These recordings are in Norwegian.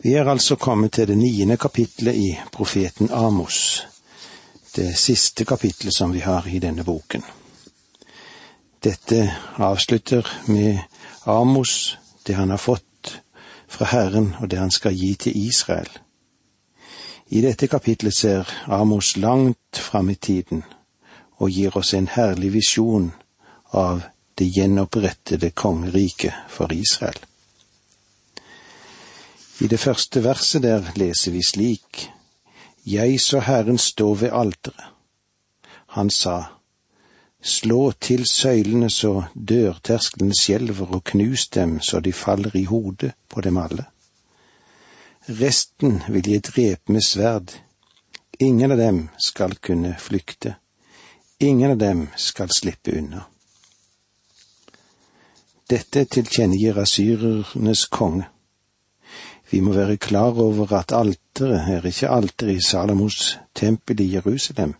Vi er altså kommet til det niende kapitlet i profeten Amos, det siste kapitlet som vi har i denne boken. Dette avslutter med Amos, det han har fått fra Herren og det han skal gi til Israel. I dette kapitlet ser Amos langt fram i tiden og gir oss en herlig visjon av det gjenopprettede kongeriket for Israel. I det første verset der leser vi slik, Jeg så Herren stå ved alteret. Han sa, Slå til søylene så dørterskelen skjelver og knus dem så de faller i hodet på dem alle. Resten vil jeg drepe med sverd, ingen av dem skal kunne flykte, ingen av dem skal slippe unna. Dette tilkjennegir asyrernes konge. Vi må være klar over at alteret er ikke alteret i Salomos tempel i Jerusalem,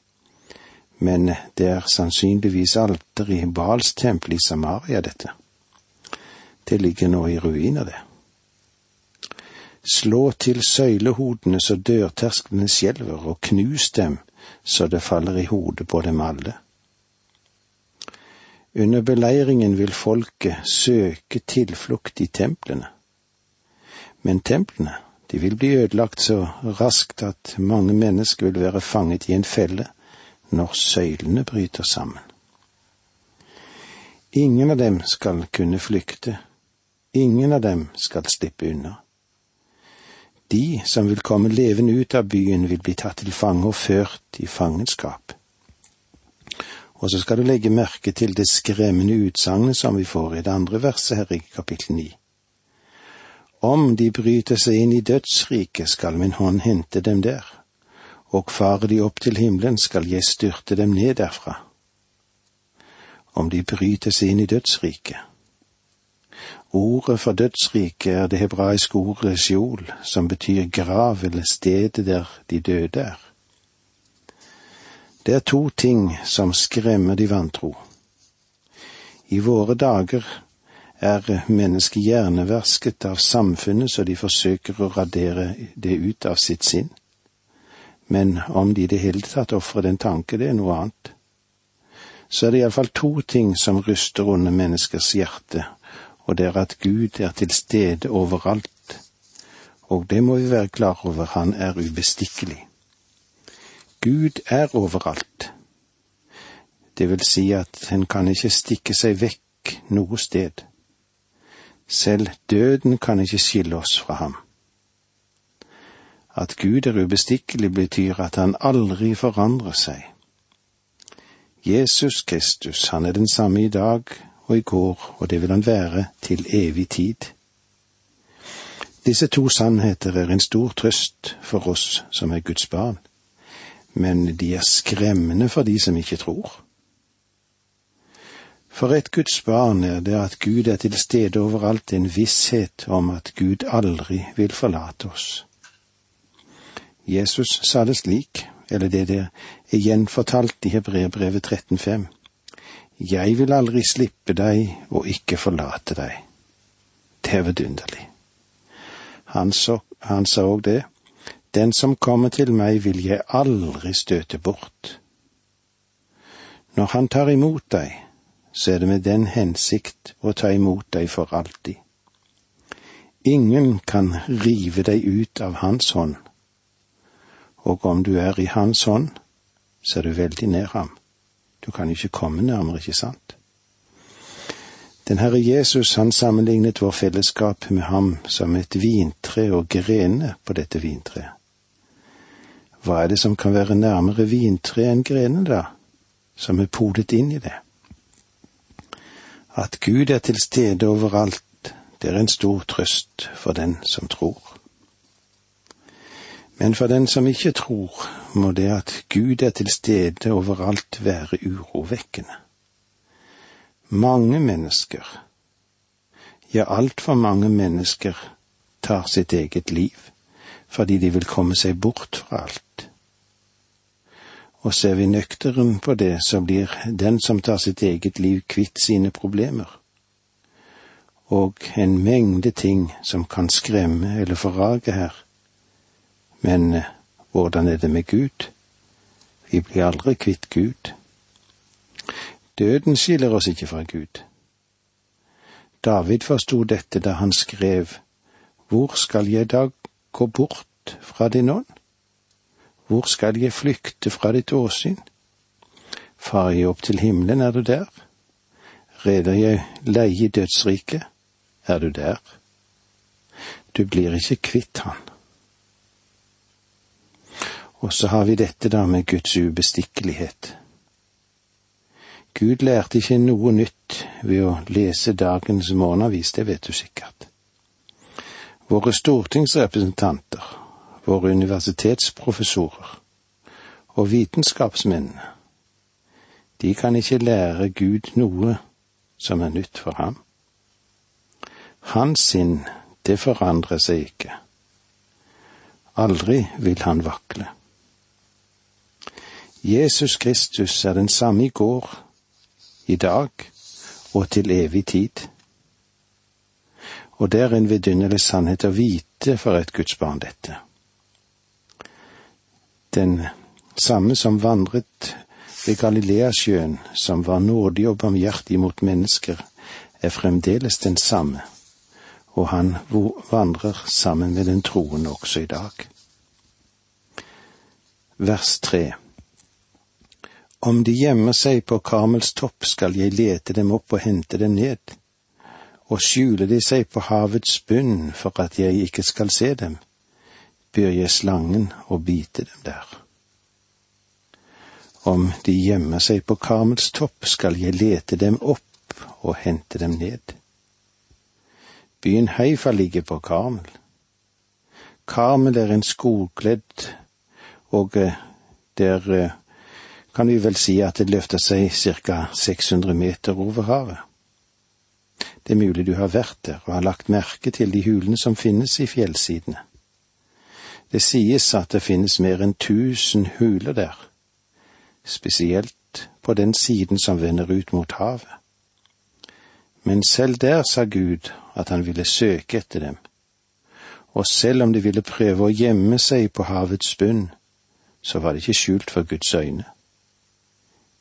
men det er sannsynligvis alteret i Bals tempel i Samaria, dette. Det ligger nå i ruiner, det. Slå til søylehodene så dørtersklene skjelver, og knus dem så det faller i hodet på dem alle. Under beleiringen vil folket søke tilflukt i templene men templene, de vil bli ødelagt så raskt at mange mennesker vil være fanget i en felle når søylene bryter sammen. Ingen av dem skal kunne flykte, ingen av dem skal slippe unna. De som vil komme levende ut av byen, vil bli tatt til fange og ført i fangenskap. Og så skal du legge merke til det skremmende utsagnet som vi får i det andre verset her i kapittel ni. Om de bryter seg inn i dødsriket, skal min hånd hente dem der, og fare de opp til himmelen, skal jeg styrte dem ned derfra. Om de bryter seg inn i dødsriket. Ordet for dødsriket er det hebraiske ordet sjol, som betyr grav eller stedet der de døde er. Det er to ting som skremmer de vantro. I våre dager er mennesket hjernevasket av samfunnet så de forsøker å radere det ut av sitt sinn. Men om de i det hele tatt ofrer den tanke, det er noe annet. Så er det iallfall to ting som ryster under menneskers hjerte, og det er at Gud er til stede overalt. Og det må vi være klar over, han er ubestikkelig. Gud er overalt. Det vil si at en kan ikke stikke seg vekk noe sted. Selv døden kan ikke skille oss fra ham. At Gud er ubestikkelig, betyr at han aldri forandrer seg. Jesus Kristus, han er den samme i dag og i går, og det vil han være til evig tid. Disse to sannheter er en stor trøst for oss som er Guds barn, men de er skremmende for de som ikke tror. For et Guds barn er det at Gud er til stede overalt, en visshet om at Gud aldri vil forlate oss. Jesus sa det slik, eller det der er gjenfortalt i Hebreerbrevet 13,5. Jeg vil aldri slippe deg og ikke forlate deg. Det er vidunderlig. Han, han sa òg det. Den som kommer til meg vil jeg aldri støte bort. Når han tar imot deg, så er det med den hensikt å ta imot deg for alltid. Ingen kan rive deg ut av Hans hånd, og om du er i Hans hånd, så er du veldig nær ham. Du kan ikke komme nærmere, ikke sant? Den Herre Jesus, han sammenlignet vår fellesskap med ham som et vintre og grenene på dette vintreet. Hva er det som kan være nærmere vintreet enn grenene, da, som er podet inn i det? At Gud er til stede overalt, det er en stor trøst for den som tror. Men for den som ikke tror, må det at Gud er til stede overalt være urovekkende. Mange mennesker, ja altfor mange mennesker, tar sitt eget liv fordi de vil komme seg bort fra alt. Og ser vi nøkteren på det, så blir den som tar sitt eget liv, kvitt sine problemer. og en mengde ting som kan skremme eller forrage her. Men eh, hvordan er det med Gud? Vi blir aldri kvitt Gud. Døden skiller oss ikke fra Gud. David forsto dette da han skrev, Hvor skal jeg da gå bort fra din ånd? Hvor skal jeg flykte fra ditt åsyn? Farer jeg opp til himmelen, er du der? Reder jeg leie i dødsriket, er du der? Du blir ikke kvitt han. Og så har vi dette da med Guds ubestikkelighet. Gud lærte ikke noe nytt ved å lese dagens morgenavis, det vet du sikkert. Våre stortingsrepresentanter, våre universitetsprofessorer og vitenskapsmennene, de kan ikke lære Gud noe som er nytt for ham. Hans sinn, det forandrer seg ikke. Aldri vil han vakle. Jesus Kristus er den samme i går, i dag og til evig tid. Og det er en vidunderlig sannhet å vite for et Guds barn, dette. Den samme som vandret ved Galileasjøen, som var nådig og barmhjertig mot mennesker, er fremdeles den samme, og han vandrer sammen med den troende også i dag. Vers tre. Om de gjemmer seg på Karmels topp, skal jeg lete dem opp og hente dem ned. Og skjuler de seg på havets bunn for at jeg ikke skal se dem, byr jeg slangen å bite dem der. Om de gjemmer seg på Karmels topp, skal jeg lete dem opp og hente dem ned. Byen Heifa ligger på Karmel. Karmel er en skogkledd, og eh, der eh, kan vi vel si at det løfter seg ca. 600 meter over havet. Det er mulig du har vært der og har lagt merke til de hulene som finnes i fjellsidene. Det sies at det finnes mer enn tusen huler der, spesielt på den siden som vender ut mot havet. Men selv der sa Gud at han ville søke etter dem, og selv om de ville prøve å gjemme seg på havets bunn, så var det ikke skjult for Guds øyne.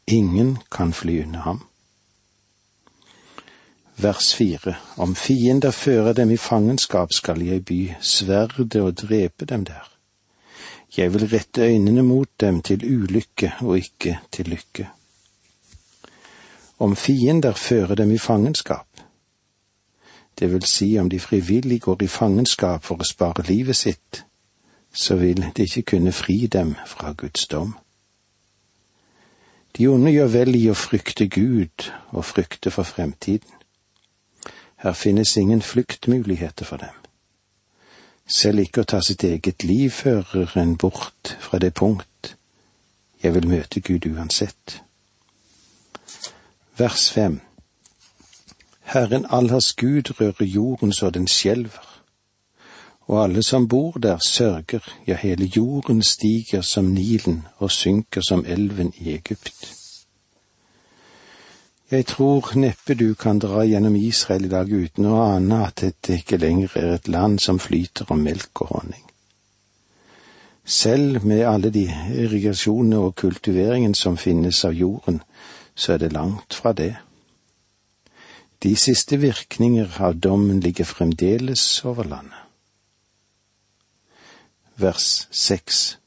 Ingen kan fly unna ham. Vers fire. Om fiender fører dem i fangenskap, skal jeg by sverdet og drepe dem der. Jeg vil rette øynene mot dem til ulykke og ikke til lykke. Om fiender fører dem i fangenskap, det vil si om de frivillig går i fangenskap for å spare livet sitt, så vil de ikke kunne fri dem fra Guds dom. De onde gjør vel i å frykte Gud og frykte for fremtiden. Her finnes ingen fluktmuligheter for dem. Selv ikke å ta sitt eget liv fører en bort fra det punkt jeg vil møte Gud uansett. Vers fem Herren Allers Gud rører jorden så den skjelver og alle som bor der sørger, ja, hele jorden stiger som Nilen og synker som elven i Egypt. Jeg tror neppe du kan dra gjennom Israel i dag uten å ane at dette ikke lenger er et land som flyter om melk og honning. Selv med alle de irrigasjonene og kultiveringen som finnes av jorden, så er det langt fra det. De siste virkninger av dommen ligger fremdeles over landet vers seks.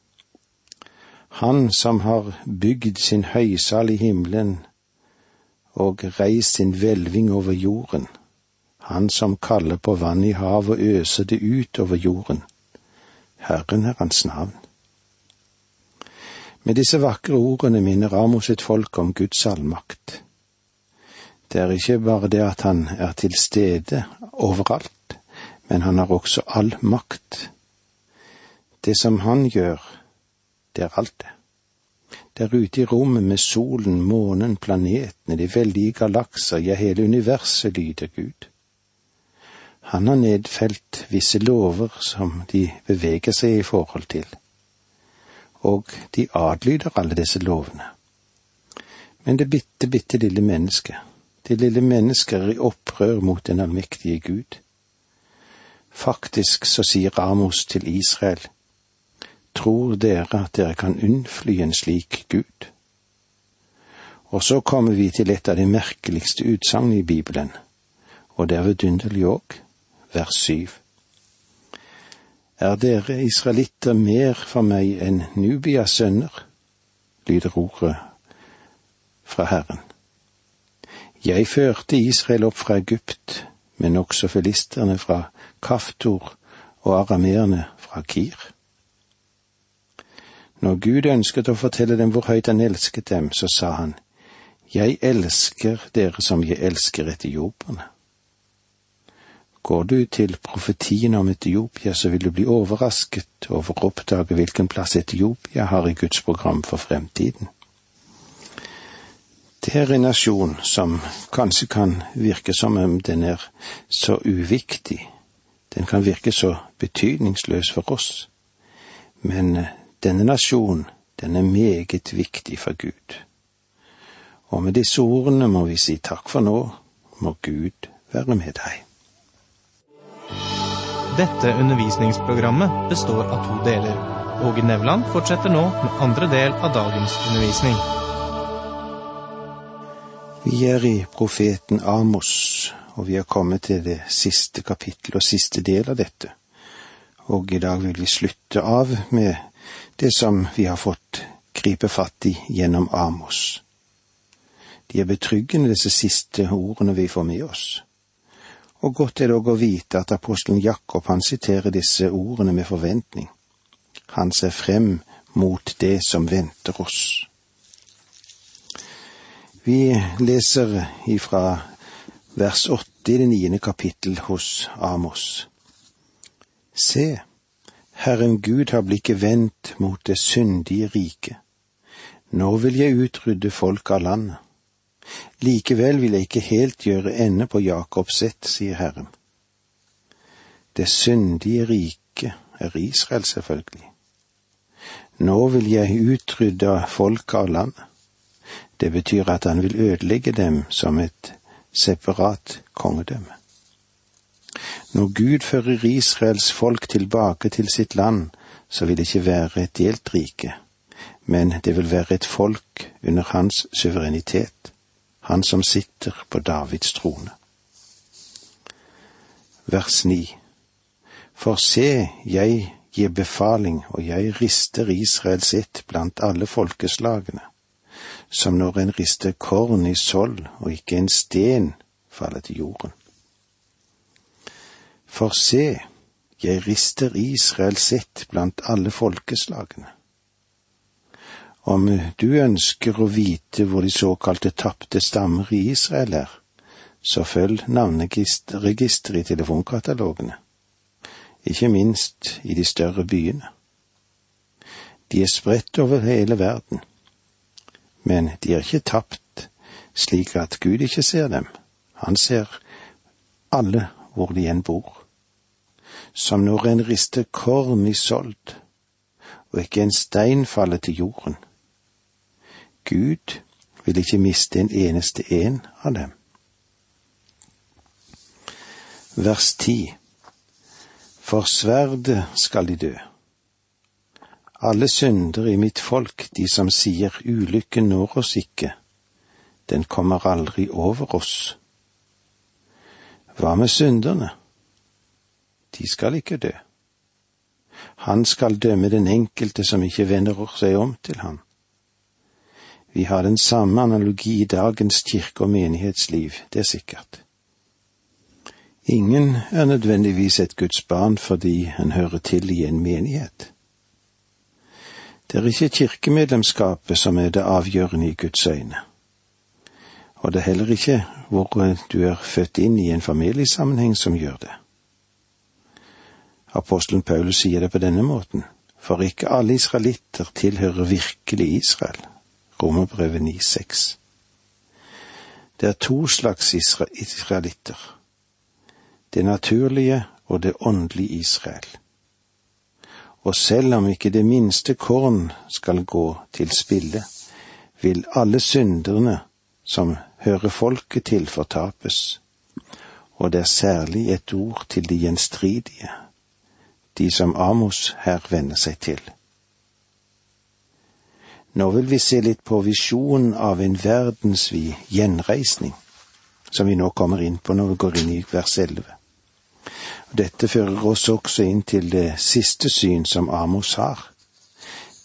Han som har bygd sin høysal i himmelen og reis sin hvelving over jorden, han som kaller på vann i havet og øser det ut over jorden, Herren er hans navn. Med disse vakre ordene minner Amos sitt folk om Guds allmakt. Det er ikke bare det at han er til stede overalt, men han har også all makt. Det som han gjør, det er alt det. Der ute i rommet med solen, månen, planetene, de veldige galakser, ja, hele universet lyder Gud. Han har nedfelt visse lover som de beveger seg i forhold til, og de adlyder alle disse lovene. Men det bitte, bitte lille mennesket, Det lille mennesket er i opprør mot den allmektige Gud. Faktisk så sier Amos til Israel, tror dere at dere kan unnfly en slik Gud? Og så kommer vi til et av de merkeligste utsagn i Bibelen, og det er vidunderlig òg, vers syv. Er dere israelitter mer for meg enn Nubias sønner? lyder ordet fra Herren. Jeg førte Israel opp fra Egypt, men også filisterne fra Kaftor og arameerne fra Kir. Når Gud ønsket å fortelle dem hvor høyt han elsket dem, så sa han, Jeg elsker dere som jeg elsker etioperne. Går du til profetien om Etiopia, så vil du bli overrasket over å oppdage hvilken plass Etiopia har i Guds program for fremtiden. Det er en nasjon som kanskje kan virke som om den er så uviktig, den kan virke så betydningsløs for oss, men eh, denne nasjonen, den er meget viktig for Gud. Og med disse ordene må vi si takk for nå, må Gud være med deg. Dette undervisningsprogrammet består av to deler. Åge Nevland fortsetter nå med andre del av dagens undervisning. Vi er i profeten Amos, og vi har kommet til det siste kapittel og siste del av dette. Og i dag vil vi slutte av med det som vi har fått gripe fatt i gjennom Amos. De er betryggende, disse siste ordene vi får med oss. Og godt er det òg å vite at apostelen Jakob han siterer disse ordene med forventning. Han ser frem mot det som venter oss. Vi leser ifra vers åtte i det niende kapittel hos Amos. Se, Herren Gud har blikket vendt mot det syndige riket. Nå vil jeg utrydde folk av landet. Likevel vil jeg ikke helt gjøre ende på Jakobs ett, sier Herren. Det syndige riket er Israel, selvfølgelig. Nå vil jeg utrydde folk av landet. Det betyr at han vil ødelegge dem som et separat kongedømme. Når Gud fører Israels folk tilbake til sitt land, så vil det ikke være et delt rike, men det vil være et folk under hans suverenitet, han som sitter på Davids trone. Vers 9 For se, jeg gir befaling, og jeg rister Israels sitt blant alle folkeslagene, som når en rister korn i sold og ikke en sten faller til jorden. For se, jeg rister Israel sitt blant alle folkeslagene. Om du ønsker å vite hvor de såkalte tapte stammer i Israel er, så følg navneregisteret i telefonkatalogene, ikke minst i de større byene. De er spredt over hele verden, men de er ikke tapt slik at Gud ikke ser dem. Han ser alle hvor de enn bor. Som når en rister korn i sold, og ikke en stein faller til jorden. Gud vil ikke miste en eneste en av dem. Vers ti For sverdet skal de dø. Alle synder i mitt folk, de som sier ulykken når oss ikke, den kommer aldri over oss. Hva med synderne? De skal ikke dø. Han skal dømme den enkelte som ikke vender seg om til ham. Vi har den samme analogi i dagens kirke- og menighetsliv, det er sikkert. Ingen er nødvendigvis et Guds barn fordi en hører til i en menighet. Det er ikke kirkemedlemskapet som er det avgjørende i Guds øyne. Og det er heller ikke hvor du er født inn i en familiesammenheng som gjør det. Apostelen Paulus sier det på denne måten, for ikke alle israelitter tilhører virkelig Israel. Romerbrevet 9,6. Det er to slags israelitter. Det naturlige og det åndelige Israel. Og selv om ikke det minste korn skal gå til spille, vil alle synderne som hører folket til fortapes, og det er særlig et ord til de gjenstridige, de som Amos her venner seg til. Nå vil vi se litt på visjonen av en verdensvid gjenreisning, som vi nå kommer inn på når vi går inn i vers 11. Dette fører oss også inn til det siste syn som Amos har.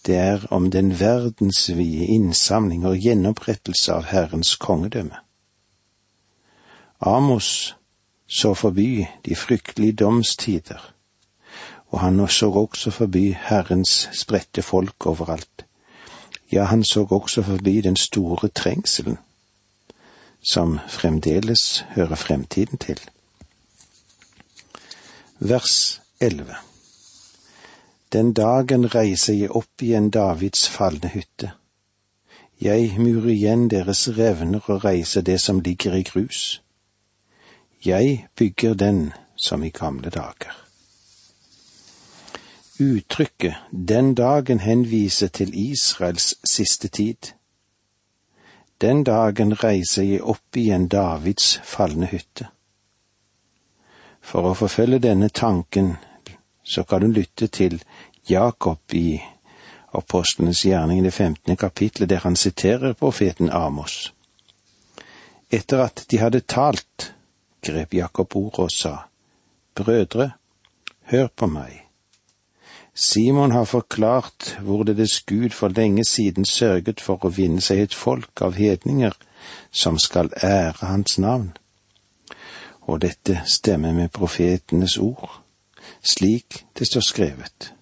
Det er om den verdensvide innsamling og gjenopprettelse av Herrens kongedømme. Amos så forby de fryktelige domstider, og han så også forbi Herrens spredte folk overalt. Ja, han så også forbi den store trengselen, som fremdeles hører fremtiden til. Vers 11 Den dagen reiser jeg opp igjen Davids falne hytte. Jeg murer igjen deres revner og reiser det som ligger i grus. Jeg bygger den som i gamle dager. Uttrykket den dagen henviser til Israels siste tid. Den dagen reiser jeg opp igjen Davids falne hytte. For å forfølge denne tanken, så kan du lytte til Jakob i Apostlenes gjerning i det femtende kapitlet, der han siterer profeten Amos. Etter at de hadde talt, grep Jakob ordet og sa, Brødre, hør på meg. Simon har forklart hvorledes Gud for lenge siden sørget for å vinne seg et folk av hedninger som skal ære hans navn. Og dette stemmer med profetenes ord, slik det står skrevet.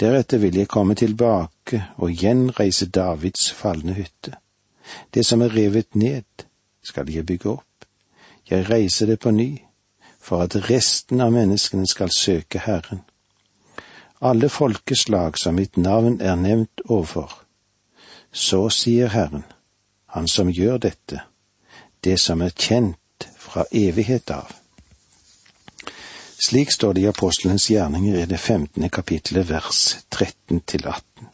Deretter vil jeg komme tilbake og gjenreise Davids falne hytte. Det som er revet ned, skal jeg bygge opp jeg reiser det på ny, for at resten av menneskene skal søke Herren. Alle folkeslag som mitt navn er nevnt overfor. Så sier Herren, Han som gjør dette, det som er kjent fra evighet av. Slik står det i apostelens gjerninger i det femtende kapittelet vers 13 til 18.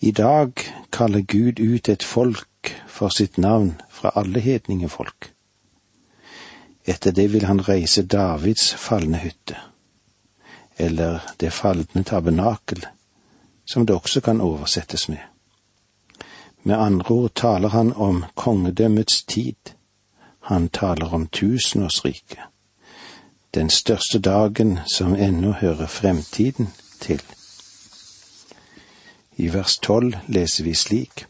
I dag kaller Gud ut et folk for sitt navn fra alle hedningefolk. Etter det vil han reise Davids falne hytte, eller det falne tabernakel, som det også kan oversettes med. Med andre ord taler han om kongedømmets tid, han taler om tusenårsriket, den største dagen som ennå hører fremtiden til. I vers tolv leser vi slik.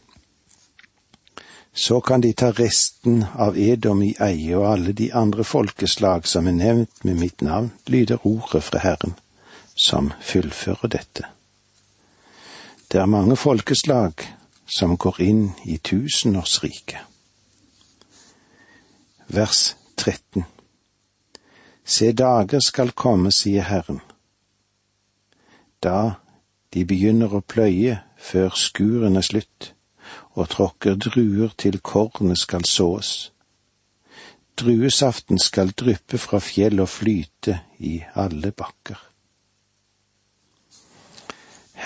Så kan de ta resten av Edom i eie og alle de andre folkeslag som er nevnt med mitt navn, lyder ordet fra Herren, som fullfører dette. Det er mange folkeslag som går inn i tusenårsriket. Vers 13 Se dager skal komme, sier Herren. Da de begynner å pløye før skuren er slutt og tråkker druer til kornet skal sås. Druesaften skal dryppe fra fjell og flyte i alle bakker.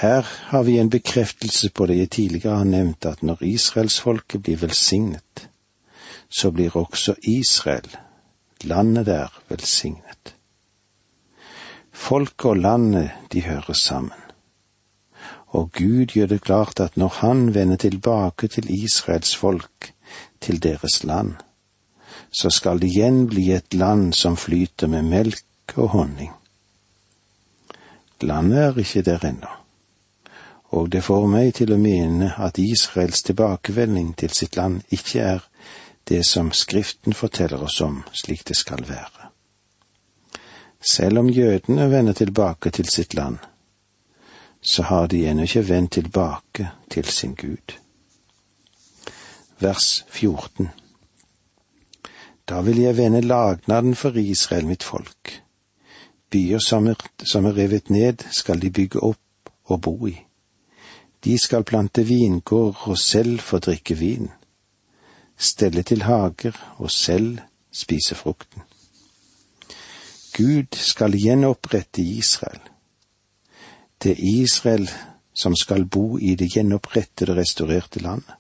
Her har vi en bekreftelse på det jeg tidligere har nevnt, at når israelsfolket blir velsignet, så blir også Israel, landet der, velsignet. Folket og landet, de hører sammen og Gud gjør det klart at når han vender tilbake til Israels folk, til deres land, så skal det igjen bli et land som flyter med melk og honning. Landet er ikke der ennå, og det får meg til å mene at Israels tilbakevending til sitt land ikke er det som Skriften forteller oss om slik det skal være. Selv om jødene vender tilbake til sitt land, så har de ennå ikke vendt tilbake til sin Gud. Vers 14 Da vil jeg vende lagnaden for Israel, mitt folk. Byer som er, som er revet ned, skal de bygge opp og bo i. De skal plante vingård og selv få drikke vin, stelle til hager og selv spise frukten. Gud skal gjenopprette Israel det er Israel som skal bo i det gjenopprettede, restaurerte landet.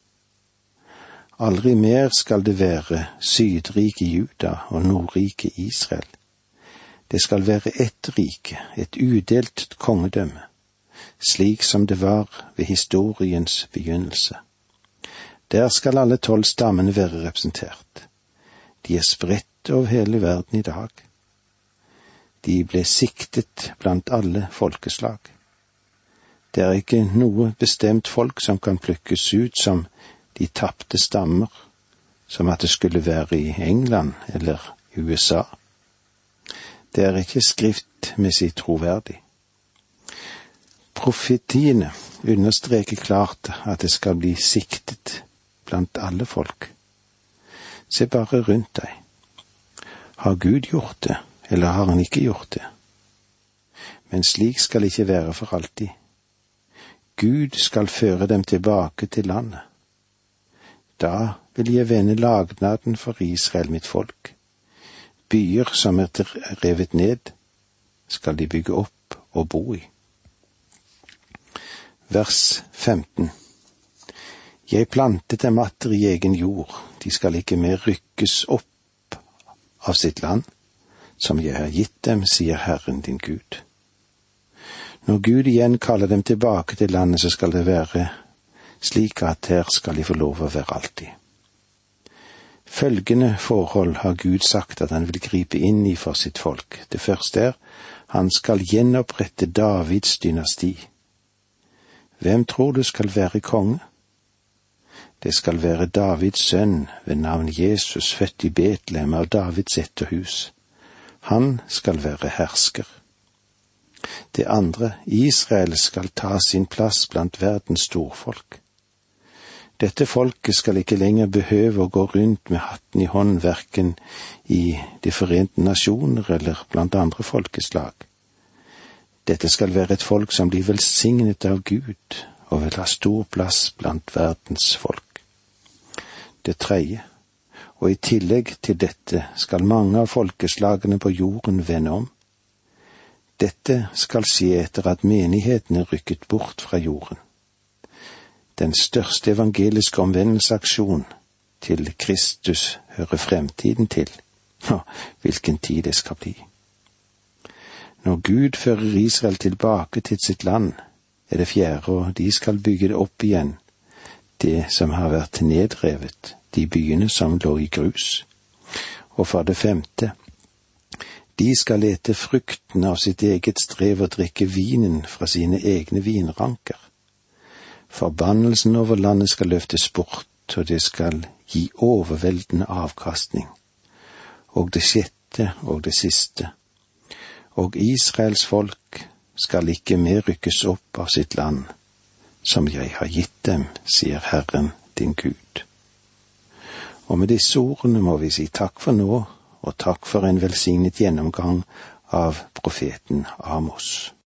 Aldri mer skal det være sydrike Juda og nordrike Israel. Det skal være ett rike, et udelt kongedømme, slik som det var ved historiens begynnelse. Der skal alle tolv stammene være representert. De er spredt over hele verden i dag. De ble siktet blant alle folkeslag. Det er ikke noe bestemt folk som kan plukkes ut som de tapte stammer, som at det skulle være i England eller USA. Det er ikke skriftmessig troverdig. Profetiene understreker klart at det skal bli siktet blant alle folk. Se bare rundt deg. Har Gud gjort det, eller har han ikke gjort det? Men slik skal det ikke være for alltid. Gud skal føre dem tilbake til landet. Da vil jeg vende lagnaden for Israel, mitt folk. Byer som er revet ned, skal de bygge opp og bo i. Vers 15 Jeg plantet dem atter i egen jord, de skal ikke mer rykkes opp av sitt land, som jeg har gitt dem, sier Herren din Gud. Når Gud igjen kaller dem tilbake til landet, så skal det være slik at her skal de få lov å være alltid. Følgende forhold har Gud sagt at han vil gripe inn i for sitt folk. Det første er han skal gjenopprette Davids dynasti. Hvem tror du skal være konge? Det skal være Davids sønn ved navn Jesus, født i Betlehem av Davids etterhus. Han skal være hersker. Det andre, Israel skal ta sin plass blant verdens storfolk. Dette folket skal ikke lenger behøve å gå rundt med hatten i hånd verken i De forente nasjoner eller blant andre folkeslag. Dette skal være et folk som blir velsignet av Gud og vil ha stor plass blant verdens folk. Det tredje, og i tillegg til dette skal mange av folkeslagene på jorden vende om. Dette skal skje etter at menigheten er rykket bort fra jorden. Den største evangeliske omvendelsesaksjon til Kristus hører fremtiden til. Hvilken tid det skal bli. Når Gud fører Israel tilbake til sitt land, er det fjerde, og de skal bygge det opp igjen, det som har vært nedrevet, de byene som lå i grus. Og for det femte, de skal ete frukten av sitt eget strev og drikke vinen fra sine egne vinranker. Forbannelsen over landet skal løftes bort, og det skal gi overveldende avkastning. Og det sjette og det siste. Og Israels folk skal ikke mer rykkes opp av sitt land, som jeg har gitt dem, sier Herren din Gud. Og med disse ordene må vi si takk for nå og takk for en velsignet gjennomgang av profeten Amos.